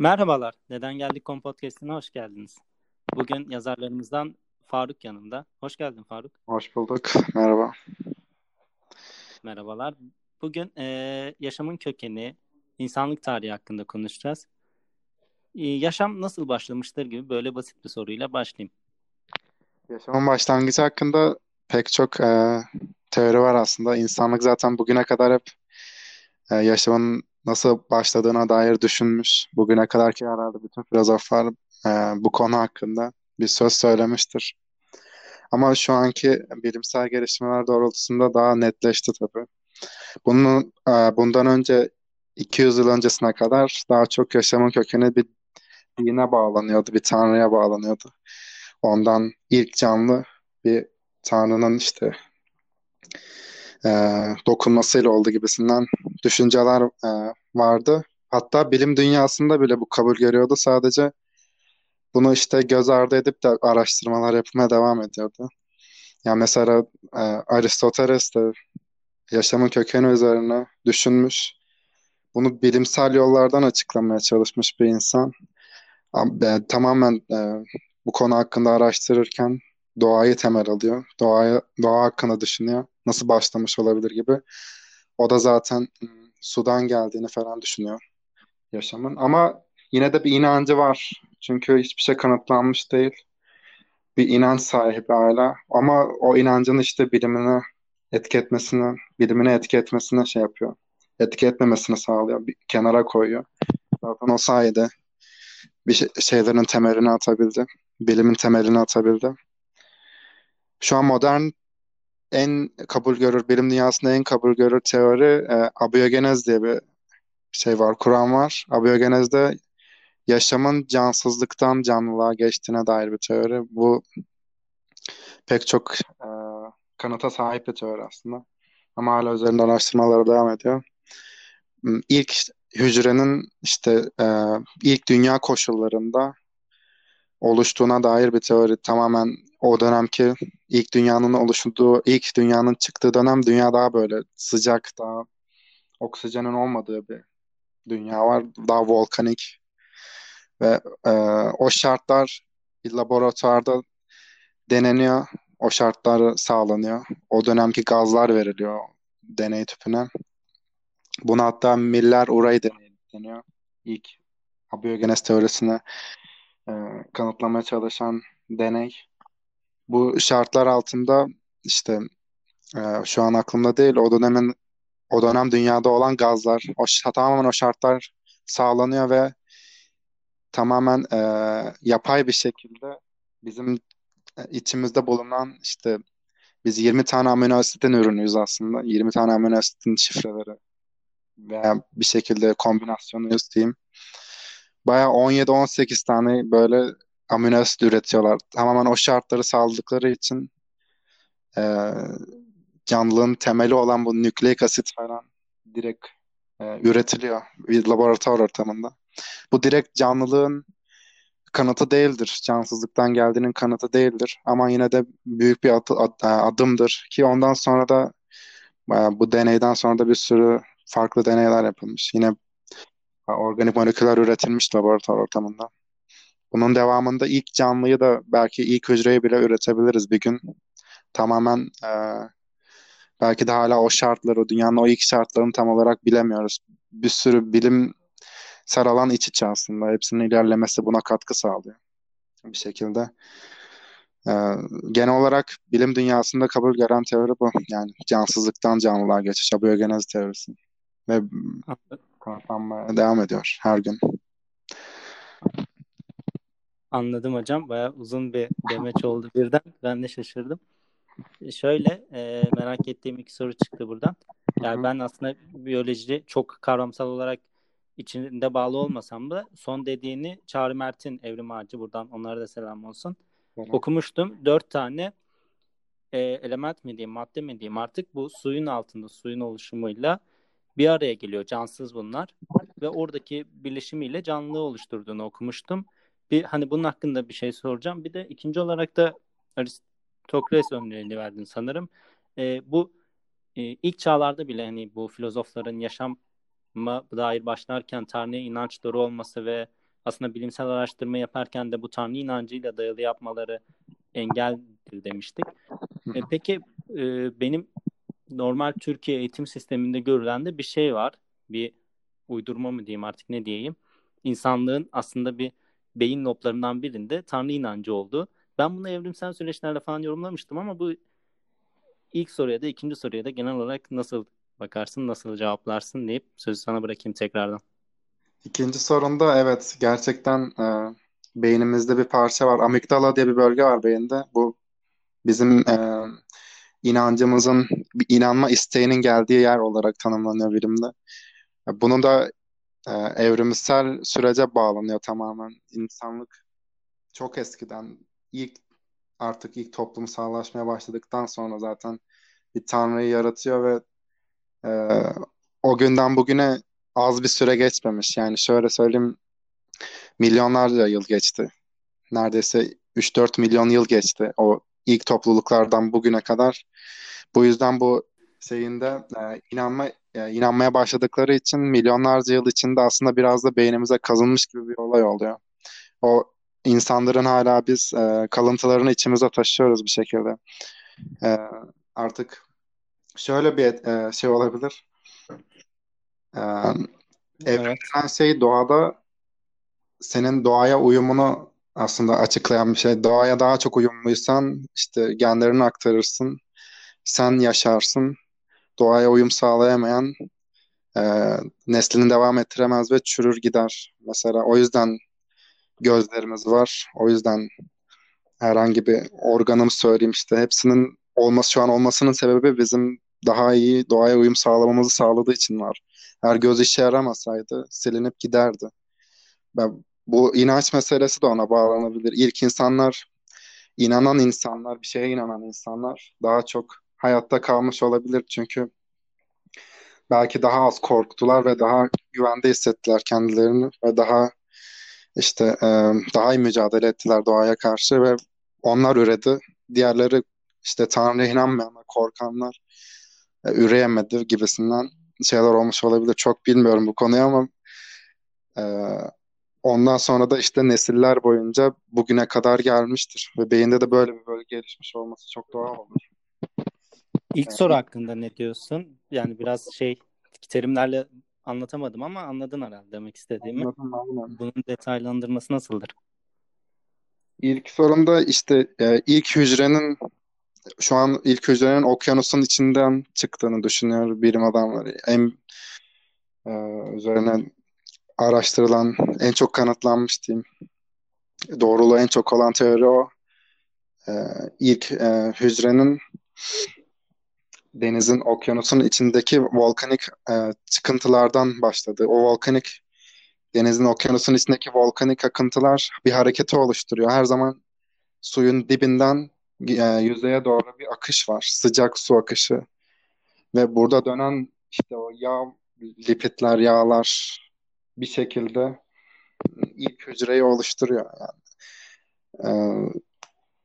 Merhabalar, Neden Geldik Kom Podcast'ine hoş geldiniz. Bugün yazarlarımızdan Faruk yanımda. Hoş geldin Faruk. Hoş bulduk. Merhaba. Merhabalar. Bugün e, yaşamın kökeni, insanlık tarihi hakkında konuşacağız. E, yaşam nasıl başlamıştır gibi böyle basit bir soruyla başlayayım. Yaşamın başlangıcı hakkında pek çok e, teori var aslında. İnsanlık zaten bugüne kadar hep e, yaşamın nasıl başladığına dair düşünmüş. Bugüne kadar ki herhalde bütün filozoflar e, bu konu hakkında bir söz söylemiştir. Ama şu anki bilimsel gelişmeler doğrultusunda daha netleşti tabii. Bunun, e, bundan önce 200 yıl öncesine kadar daha çok yaşamın kökeni bir dine bağlanıyordu, bir tanrıya bağlanıyordu. Ondan ilk canlı bir tanrının işte e, dokunmasıyla oldu gibisinden düşünceler e, vardı. Hatta bilim dünyasında bile bu kabul görüyordu. Sadece bunu işte göz ardı edip de araştırmalar yapmaya devam ediyordu. Yani mesela e, Aristoteles de yaşamın kökeni üzerine düşünmüş. Bunu bilimsel yollardan açıklamaya çalışmış bir insan. E, tamamen e, bu konu hakkında araştırırken doğayı temel alıyor. Doğaya, doğa hakkında düşünüyor. Nasıl başlamış olabilir gibi. O da zaten sudan geldiğini falan düşünüyor yaşamın. Ama yine de bir inancı var. Çünkü hiçbir şey kanıtlanmış değil. Bir inanç sahibi hala. Ama o inancın işte bilimine etki etmesini, bilimine etki etmesine şey yapıyor. Etki etmemesini sağlıyor. Bir kenara koyuyor. Zaten o sayede bir şey, şeylerin temelini atabildi. Bilimin temelini atabildi. Şu an modern en kabul görür, bilim dünyasında en kabul görür teori e, abiyogenez diye bir şey var, Kur'an var. Abiyogenezde yaşamın cansızlıktan canlılığa geçtiğine dair bir teori. Bu pek çok e, kanıta sahip bir teori aslında. Ama hala üzerinde araştırmalara devam ediyor. Hmm, ilk hücrenin işte e, ilk dünya koşullarında oluştuğuna dair bir teori tamamen o dönemki ilk dünyanın oluştuğu, ilk dünyanın çıktığı dönem dünya daha böyle sıcak, daha oksijenin olmadığı bir dünya var. Daha volkanik ve e, o şartlar bir laboratuvarda deneniyor. O şartlar sağlanıyor. O dönemki gazlar veriliyor deney tüpüne. Buna hatta Miller Urey deneyi deniyor. İlk abiyogenes teorisini e, kanıtlamaya çalışan deney. Bu şartlar altında işte e, şu an aklımda değil o dönemin o dönem dünyada olan gazlar o tamamen o şartlar sağlanıyor ve tamamen e, yapay bir şekilde bizim e, içimizde bulunan işte biz 20 tane amino asitin ürünüyüz aslında. 20 tane amino asitin şifreleri veya bir şekilde kombinasyonuyuz diyeyim. Baya 17-18 tane böyle amino asit üretiyorlar. Tamamen o şartları sağladıkları için e, canlılığın temeli olan bu nükleik asit falan direkt e, üretiliyor bir laboratuvar ortamında. Bu direkt canlılığın kanıtı değildir. Cansızlıktan geldiğinin kanıtı değildir. Ama yine de büyük bir ad, ad, e, adımdır ki ondan sonra da e, bu deneyden sonra da bir sürü farklı deneyler yapılmış. Yine organik moleküller üretilmiş laboratuvar ortamında. Bunun devamında ilk canlıyı da belki ilk hücreyi bile üretebiliriz bir gün. Tamamen e, belki de hala o şartları, dünyanın o ilk şartlarını tam olarak bilemiyoruz. Bir sürü bilimsel alan iç içe aslında. Hepsinin ilerlemesi buna katkı sağlıyor bir şekilde. Ee, genel olarak bilim dünyasında kabul gören teori bu. Yani cansızlıktan canlılığa geçiş, abiyogenez teorisi. Ve kanıtlanmaya devam ediyor her gün. Anladım hocam. Bayağı uzun bir demeç oldu birden. Ben de şaşırdım. Şöyle e, merak ettiğim iki soru çıktı buradan. Yani ben aslında biyoloji çok kavramsal olarak içinde bağlı olmasam da son dediğini Çağrı Mert'in Evrim Ağacı buradan onlara da selam olsun. Hı Okumuştum. Dört tane e, element mi diyeyim, madde mi diyeyim artık bu suyun altında suyun oluşumuyla bir araya geliyor. Cansız bunlar. Ve oradaki birleşimiyle canlılığı oluşturduğunu okumuştum. Bir hani bunun hakkında bir şey soracağım. Bir de ikinci olarak da Aristokles örneğini verdin sanırım. E, bu e, ilk çağlarda bile hani bu filozofların yaşama dair başlarken Tanrı'ya inançları olması ve aslında bilimsel araştırma yaparken de bu tanrı inancıyla dayalı yapmaları engeldir demiştik. E, peki e, benim normal Türkiye eğitim sisteminde görülen de bir şey var. Bir uydurma mı diyeyim artık ne diyeyim. İnsanlığın aslında bir beyin loblarından birinde tanrı inancı olduğu. Ben bunu evrimsel süreçlerle falan yorumlamıştım ama bu ilk soruya da ikinci soruya da genel olarak nasıl bakarsın, nasıl cevaplarsın deyip sözü sana bırakayım tekrardan. İkinci sorunda evet gerçekten e, beynimizde bir parça var. Amigdala diye bir bölge var beyinde. Bu bizim e, inancımızın, inanma isteğinin geldiği yer olarak tanımlanıyor bilimde. Bunu da e, evrimsel sürece bağlanıyor tamamen. İnsanlık çok eskiden ilk artık ilk toplumsallaşmaya başladıktan sonra zaten bir tanrıyı yaratıyor ve e, o günden bugüne az bir süre geçmemiş. Yani şöyle söyleyeyim milyonlarca yıl geçti. Neredeyse 3-4 milyon yıl geçti o ilk topluluklardan bugüne kadar. Bu yüzden bu şeyinde e, inanma e, inanmaya başladıkları için milyonlarca yıl içinde aslında biraz da beynimize kazınmış gibi bir olay oluyor. O insanların hala biz e, kalıntılarını içimize taşıyoruz bir şekilde. E, artık şöyle bir e, şey olabilir. E, evet. şey doğada senin doğaya uyumunu aslında açıklayan bir şey. Doğaya daha çok uyumluysan işte genlerini aktarırsın. Sen yaşarsın. Doğaya uyum sağlayamayan e, neslini devam ettiremez ve çürür gider. Mesela o yüzden gözlerimiz var. O yüzden herhangi bir organım söyleyeyim işte hepsinin olması şu an olmasının sebebi bizim daha iyi doğaya uyum sağlamamızı sağladığı için var. Eğer göz işe yaramasaydı silinip giderdi. Ben, bu inanç meselesi de ona bağlanabilir. İlk insanlar, inanan insanlar, bir şeye inanan insanlar daha çok hayatta kalmış olabilir. Çünkü belki daha az korktular ve daha güvende hissettiler kendilerini ve daha işte e, daha iyi mücadele ettiler doğaya karşı ve onlar üredi. Diğerleri işte Tanrı'ya inanmayanlar, korkanlar e, üreyemedi gibisinden şeyler olmuş olabilir. Çok bilmiyorum bu konuyu ama e, ondan sonra da işte nesiller boyunca bugüne kadar gelmiştir. Ve beyinde de böyle bir bölge gelişmiş olması çok doğal olur. İlk yani, soru hakkında ne diyorsun? Yani biraz şey terimlerle anlatamadım ama anladın herhalde demek istediğimi. Anladım, anladım. Bunun detaylandırması nasıldır? İlk sorumda işte e, ilk hücrenin şu an ilk hücrenin okyanusun içinden çıktığını düşünüyor bilim adamları. En e, üzerine araştırılan, en çok kanıtlanmış diyeyim. Doğruluğu en çok olan teori o. E, ilk e, hücrenin denizin, okyanusun içindeki volkanik e, çıkıntılardan başladı. O volkanik denizin, okyanusun içindeki volkanik akıntılar bir hareketi oluşturuyor. Her zaman suyun dibinden e, yüzeye doğru bir akış var. Sıcak su akışı. Ve burada dönen işte o yağ, lipitler, yağlar bir şekilde ilk hücreyi oluşturuyor yani. Ee,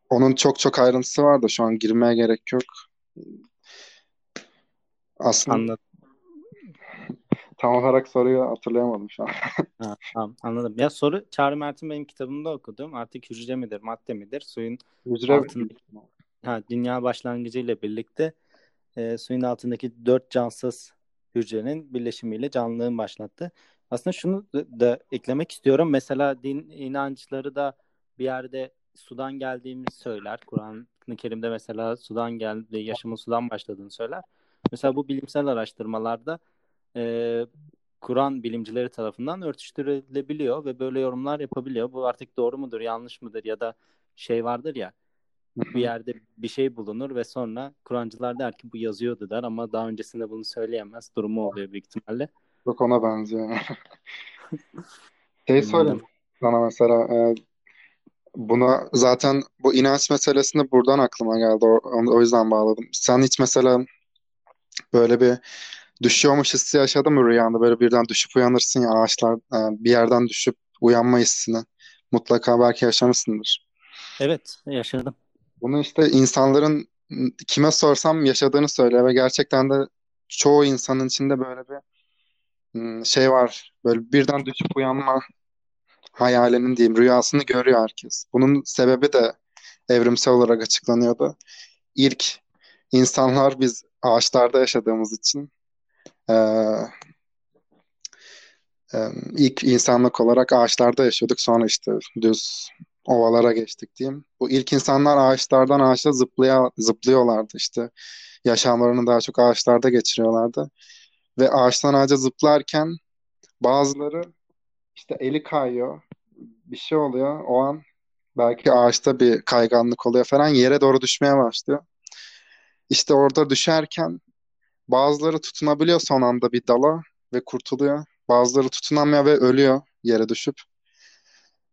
onun çok çok ayrıntısı var da şu an girmeye gerek yok. Aslında Anladım. tam olarak soruyu hatırlayamadım şu an. ha, tamam anladım. Ya soru Çağrı Mert'in benim kitabımda okudum. Artık hücre midir, madde midir? Suyun hücre altındaki ha, dünya başlangıcı ile birlikte e, suyun altındaki dört cansız hücrenin birleşimiyle canlılığın başlattı. Aslında şunu da, eklemek istiyorum. Mesela din inançları da bir yerde sudan geldiğimizi söyler. Kur'an-ı Kerim'de mesela sudan geldi, yaşamın sudan başladığını söyler. Mesela bu bilimsel araştırmalarda e, Kur'an bilimcileri tarafından örtüştürülebiliyor ve böyle yorumlar yapabiliyor. Bu artık doğru mudur, yanlış mıdır ya da şey vardır ya bir yerde bir şey bulunur ve sonra Kur'ancılar der ki bu yazıyordu der ama daha öncesinde bunu söyleyemez durumu oluyor büyük ihtimalle. Çok ona benziyor. şey söyleyeyim sana mesela e, buna zaten bu inanç meselesinde buradan aklıma geldi. O, o yüzden bağladım. Sen hiç mesela böyle bir düşüyormuş hissi yaşadın mı rüyanda? Böyle birden düşüp uyanırsın ya ağaçlar e, bir yerden düşüp uyanma hissini. Mutlaka belki yaşamışsındır. Evet yaşadım. Bunu işte insanların kime sorsam yaşadığını söylüyor ve gerçekten de çoğu insanın içinde böyle bir şey var. Böyle birden düşüp uyanma hayalinin diyeyim rüyasını görüyor herkes. Bunun sebebi de evrimsel olarak açıklanıyordu. İlk insanlar biz ağaçlarda yaşadığımız için e, e, ilk insanlık olarak ağaçlarda yaşıyorduk. Sonra işte düz ovalara geçtik diyeyim. Bu ilk insanlar ağaçlardan ağaçta zıplaya, zıplıyorlardı işte. Yaşamlarını daha çok ağaçlarda geçiriyorlardı. Ve ağaçtan ağaca zıplarken bazıları işte eli kayıyor. Bir şey oluyor. O an belki ağaçta bir kayganlık oluyor falan. Yere doğru düşmeye başlıyor. İşte orada düşerken bazıları tutunabiliyor son anda bir dala ve kurtuluyor. Bazıları tutunamıyor ve ölüyor yere düşüp.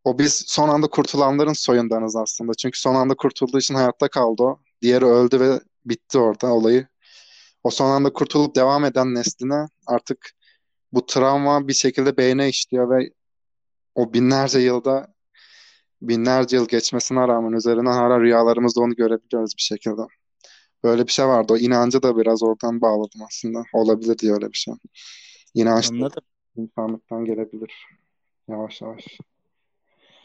O biz son anda kurtulanların soyundanız aslında. Çünkü son anda kurtulduğu için hayatta kaldı o. Diğeri öldü ve bitti orada olayı. O son anda kurtulup devam eden nesline artık bu travma bir şekilde beyne işliyor ve o binlerce yılda binlerce yıl geçmesine rağmen üzerinden hala rüyalarımızda onu görebiliyoruz bir şekilde. Böyle bir şey vardı. O inancı da biraz oradan bağladım aslında. Olabilir diye öyle bir şey. İnanç Anladım. insanlıktan gelebilir. Yavaş yavaş.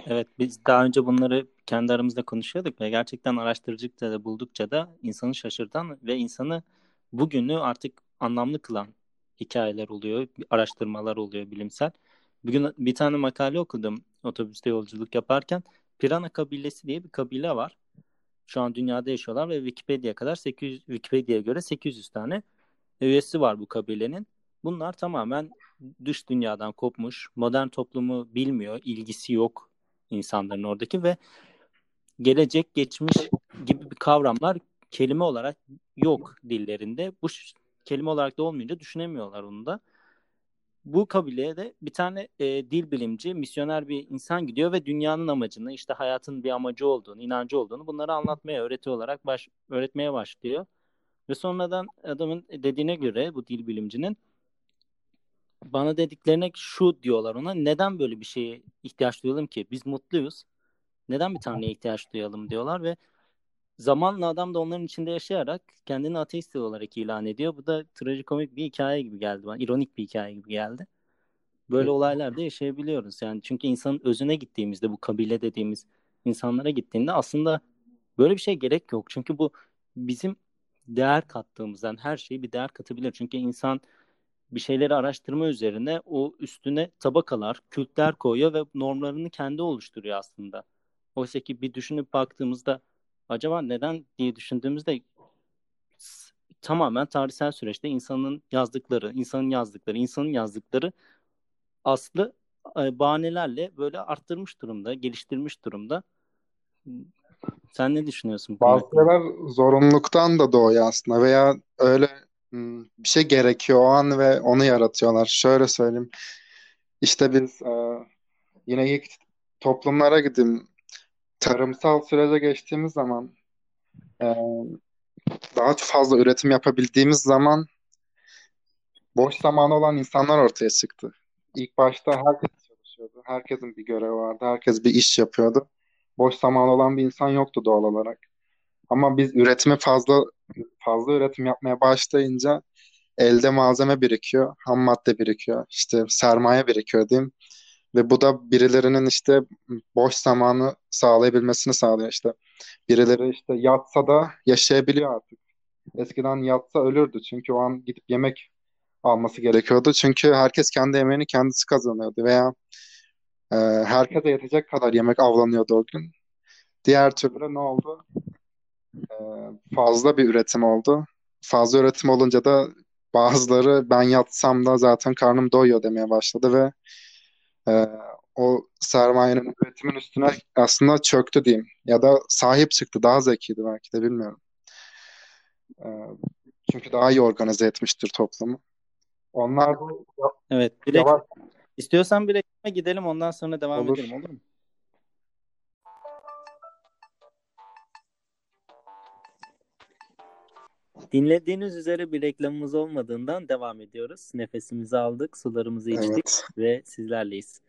Evet biz daha önce bunları kendi aramızda konuşuyorduk ve gerçekten araştırıcılıkta da buldukça da insanı şaşırtan ve insanı bugünü artık anlamlı kılan hikayeler oluyor, araştırmalar oluyor bilimsel. Bugün bir tane makale okudum otobüste yolculuk yaparken. Pirana kabilesi diye bir kabile var. Şu an dünyada yaşıyorlar ve Wikipedia kadar 800 Wikipedia'ya göre 800 tane üyesi var bu kabilenin. Bunlar tamamen dış dünyadan kopmuş, modern toplumu bilmiyor, ilgisi yok insanların oradaki ve gelecek, geçmiş gibi bir kavramlar kelime olarak yok dillerinde. Bu kelime olarak da olmayınca düşünemiyorlar onu da. Bu kabileye de bir tane e, dil bilimci, misyoner bir insan gidiyor ve dünyanın amacını, işte hayatın bir amacı olduğunu, inancı olduğunu bunları anlatmaya, öğreti olarak baş, öğretmeye başlıyor. Ve sonradan adamın dediğine göre bu dil bilimcinin bana dediklerine şu diyorlar ona neden böyle bir şeye ihtiyaç duyalım ki biz mutluyuz neden bir tanrıya ihtiyaç duyalım diyorlar ve zamanla adam da onların içinde yaşayarak kendini ateist olarak ilan ediyor. Bu da trajikomik bir hikaye gibi geldi bana. ironik bir hikaye gibi geldi. Böyle olaylar da yaşayabiliyoruz. Yani çünkü insanın özüne gittiğimizde bu kabile dediğimiz insanlara gittiğinde aslında böyle bir şey gerek yok. Çünkü bu bizim değer kattığımızdan her şeyi bir değer katabilir. Çünkü insan bir şeyleri araştırma üzerine o üstüne tabakalar, kültler koyuyor ve normlarını kendi oluşturuyor aslında. Oysa ki bir düşünüp baktığımızda acaba neden diye düşündüğümüzde tamamen tarihsel süreçte insanın yazdıkları, insanın yazdıkları, insanın yazdıkları aslı e, bahanelerle böyle arttırmış durumda, geliştirmiş durumda. Sen ne düşünüyorsun? Bazı şeyler zorunluluktan da doğuyor aslında veya öyle hmm, bir şey gerekiyor o an ve onu yaratıyorlar. Şöyle söyleyeyim. İşte biz e, yine ilk toplumlara gideyim tarımsal sürece geçtiğimiz zaman e, daha fazla üretim yapabildiğimiz zaman boş zamanı olan insanlar ortaya çıktı. İlk başta herkes çalışıyordu. Herkesin bir görevi vardı. Herkes bir iş yapıyordu. Boş zamanı olan bir insan yoktu doğal olarak. Ama biz üretimi fazla fazla üretim yapmaya başlayınca elde malzeme birikiyor, ham madde birikiyor, işte sermaye birikiyor diyeyim. Ve bu da birilerinin işte boş zamanı sağlayabilmesini sağlıyor işte. Birileri işte yatsa da yaşayabiliyor artık. Eskiden yatsa ölürdü çünkü o an gidip yemek alması gerekiyordu. Çünkü herkes kendi yemeğini kendisi kazanıyordu veya e, herkese yetecek kadar yemek avlanıyordu o gün. Diğer türlü ne oldu? E, fazla bir üretim oldu. Fazla üretim olunca da bazıları ben yatsam da zaten karnım doyuyor demeye başladı ve e, o sermayenin üretimin üstüne aslında çöktü diyeyim. Ya da sahip çıktı. Daha zekiydi belki de bilmiyorum. E, çünkü daha iyi organize etmiştir toplumu. Onlar da Evet. Direkt, yavaş... İstiyorsan bir reklama gidelim ondan sonra devam olur. edelim olur mu? Dinlediğiniz üzere bir reklamımız olmadığından devam ediyoruz. Nefesimizi aldık, sularımızı içtik evet. ve sizlerleyiz.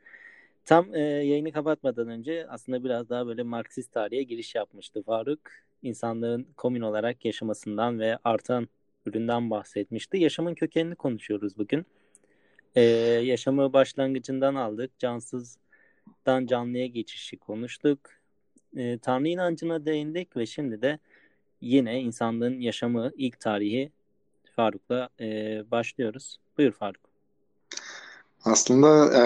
Tam e, yayını kapatmadan önce aslında biraz daha böyle Marksist tarihe giriş yapmıştı Faruk. İnsanlığın komün olarak yaşamasından ve artan üründen bahsetmişti. Yaşamın kökenini konuşuyoruz bugün. E, yaşamı başlangıcından aldık. Cansız Dan canlıya geçişi konuştuk. E, Tanrı inancına değindik ve şimdi de yine insanlığın yaşamı ilk tarihi Faruk'la e, başlıyoruz. Buyur Faruk. Aslında e,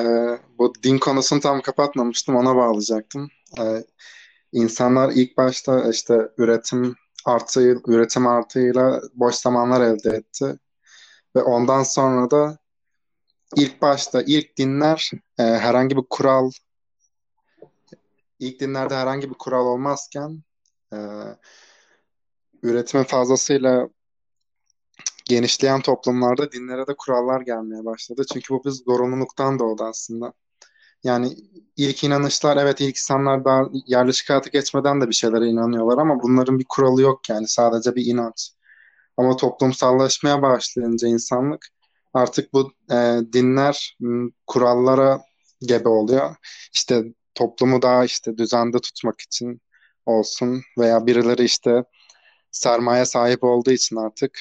bu din konusunu tam kapatmamıştım, ona bağlayacaktım. E, insanlar ilk başta işte üretim artı üretim artıyla boş zamanlar elde etti ve ondan sonra da ilk başta ilk dinler e, herhangi bir kural ilk dinlerde herhangi bir kural olmazken e, üretimin fazlasıyla genişleyen toplumlarda dinlere de kurallar gelmeye başladı. Çünkü bu bir zorunluluktan doğdu aslında. Yani ilk inanışlar evet ilk insanlar daha yerleşik hayata geçmeden de bir şeylere inanıyorlar ama bunların bir kuralı yok yani sadece bir inanç. Ama toplumsallaşmaya başlayınca insanlık artık bu e, dinler kurallara gebe oluyor. İşte toplumu daha işte düzende tutmak için olsun veya birileri işte sermaye sahip olduğu için artık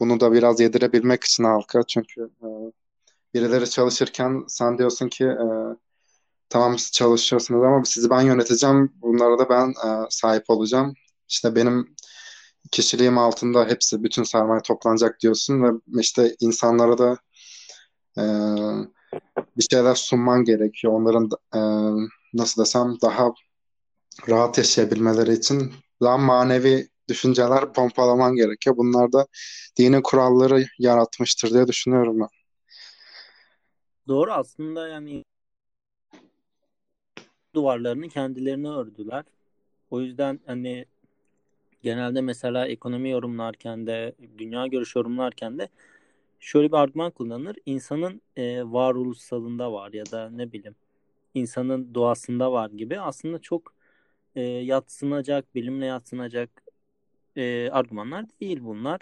bunu da biraz yedirebilmek için halka. Çünkü e, birileri çalışırken sen diyorsun ki e, tamam siz çalışıyorsunuz ama sizi ben yöneteceğim. Bunlara da ben e, sahip olacağım. İşte benim kişiliğim altında hepsi bütün sermaye toplanacak diyorsun ve işte insanlara da e, bir şeyler sunman gerekiyor. Onların e, nasıl desem daha rahat yaşayabilmeleri için. Daha manevi düşünceler pompalaman gerekiyor. Bunlar da dinin kuralları yaratmıştır diye düşünüyorum ben. Doğru aslında yani duvarlarını kendilerini ördüler. O yüzden hani genelde mesela ekonomi yorumlarken de dünya görüş yorumlarken de şöyle bir argüman kullanılır. İnsanın e, varoluşsalında var ya da ne bileyim insanın doğasında var gibi aslında çok e, yatsınacak, bilimle yatsınacak e, argümanlar değil bunlar.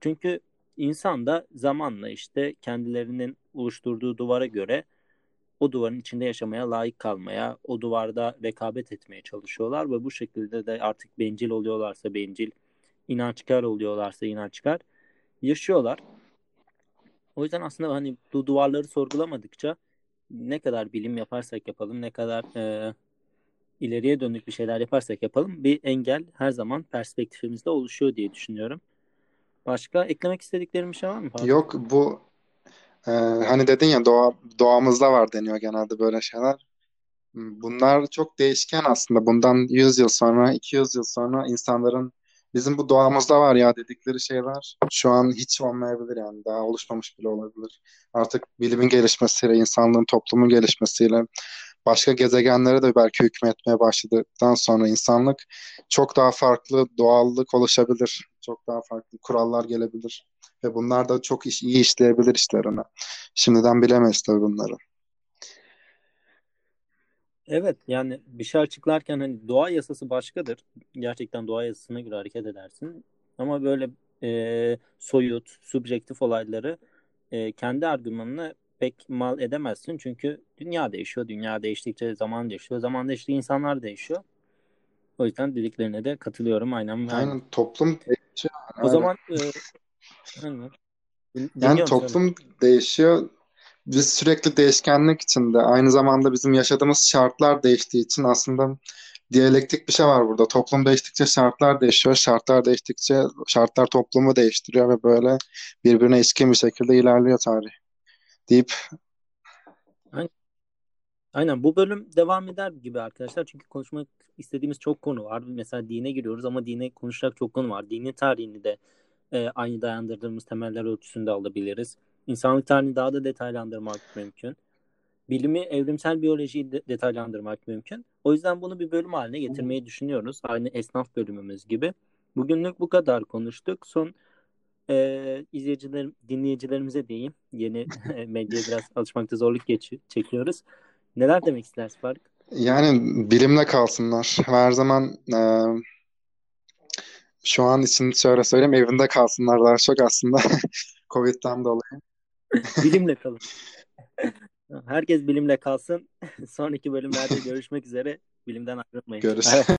Çünkü insan da zamanla işte kendilerinin oluşturduğu duvara göre o duvarın içinde yaşamaya layık kalmaya, o duvarda rekabet etmeye çalışıyorlar ve bu şekilde de artık bencil oluyorlarsa bencil, inançkar oluyorlarsa inançkar yaşıyorlar. O yüzden aslında hani bu duvarları sorgulamadıkça ne kadar bilim yaparsak yapalım, ne kadar e, ileriye dönük bir şeyler yaparsak yapalım bir engel her zaman perspektifimizde oluşuyor diye düşünüyorum. Başka eklemek istediklerim bir şey var mı? Pardon? Yok bu e, hani dedin ya doğa, doğamızda var deniyor genelde böyle şeyler. Bunlar çok değişken aslında. Bundan 100 yıl sonra, 200 yıl sonra insanların bizim bu doğamızda var ya dedikleri şeyler şu an hiç olmayabilir yani. Daha oluşmamış bile olabilir. Artık bilimin gelişmesiyle, insanlığın toplumun gelişmesiyle başka gezegenlere de belki hükmetmeye başladıktan sonra insanlık çok daha farklı doğallık oluşabilir. Çok daha farklı kurallar gelebilir. Ve bunlar da çok iş, iyi işleyebilir işlerine. Şimdiden bilemeyiz tabii bunları. Evet yani bir şey açıklarken hani doğa yasası başkadır. Gerçekten doğa yasasına göre hareket edersin. Ama böyle e, soyut, subjektif olayları e, kendi argümanına pek mal edemezsin. Çünkü dünya değişiyor. Dünya değiştikçe zaman değişiyor. Zaman değiştikçe insanlar değişiyor. O yüzden dediklerine de katılıyorum. Aynen. Aynen toplum değişiyor. O Aynen. zaman e, yani toplum sana. değişiyor. Biz sürekli değişkenlik içinde. Aynı zamanda bizim yaşadığımız şartlar değiştiği için aslında diyalektik bir şey var burada. Toplum değiştikçe şartlar değişiyor. Şartlar değiştikçe şartlar toplumu değiştiriyor ve böyle birbirine ilişkin bir şekilde ilerliyor tarih deyip Aynen. Bu bölüm devam eder gibi arkadaşlar. Çünkü konuşmak istediğimiz çok konu var. Mesela dine giriyoruz ama dine konuşacak çok konu var. Dinin tarihini de e, aynı dayandırdığımız temeller ölçüsünde alabiliriz. İnsanlık tarihini daha da detaylandırmak mümkün. Bilimi, evrimsel biyolojiyi de detaylandırmak mümkün. O yüzden bunu bir bölüm haline getirmeyi düşünüyoruz. Aynı esnaf bölümümüz gibi. Bugünlük bu kadar konuştuk. Son e, izleyiciler, dinleyicilerimize diyeyim. Yeni medyaya biraz alışmakta zorluk geçiyor, çekiyoruz. Neler demek istersin Faruk? Yani bilimle kalsınlar. Her zaman e, şu an için şöyle söyleyeyim evinde kalsınlar daha çok aslında Covid'den dolayı. bilimle kalın. Herkes bilimle kalsın. Sonraki bölümlerde görüşmek üzere. Bilimden ayrılmayın. Görüşürüz.